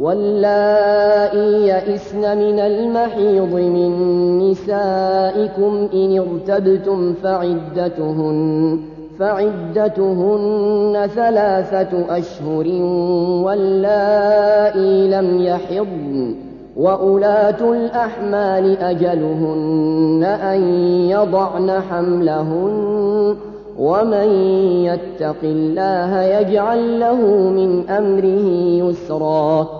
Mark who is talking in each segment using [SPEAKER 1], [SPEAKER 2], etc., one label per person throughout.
[SPEAKER 1] واللائي يئسن من المحيض من نسائكم إن ارتبتم فعدتهن فعدتهن ثلاثة أشهر واللائي لم يحضن وأولاة الأحمال أجلهن أن يضعن حملهن ومن يتق الله يجعل له من أمره يسراً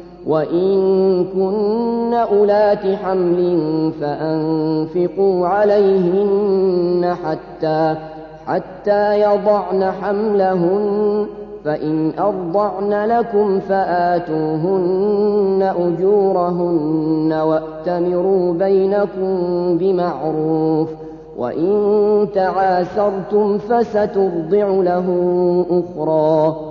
[SPEAKER 1] وإن كن أولات حمل فأنفقوا عليهن حتى حتى يضعن حملهن فإن أرضعن لكم فآتوهن أجورهن وأتمروا بينكم بمعروف وإن تعاسرتم فسترضع له أخرى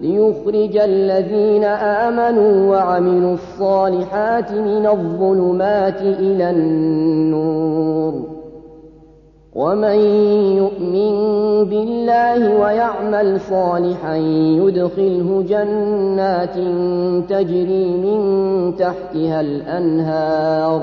[SPEAKER 1] ليخرج الذين آمنوا وعملوا الصالحات من الظلمات إلى النور ومن يؤمن بالله ويعمل صالحا يدخله جنات تجري من تحتها الأنهار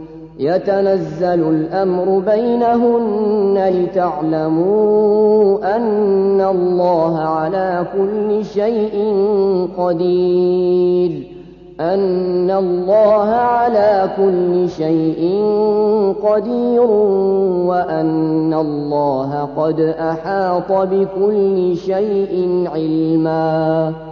[SPEAKER 1] يتنزل الأمر بينهن لتعلموا أن الله على كل شيء قدير أن الله على كل شيء قدير وأن الله قد أحاط بكل شيء علماً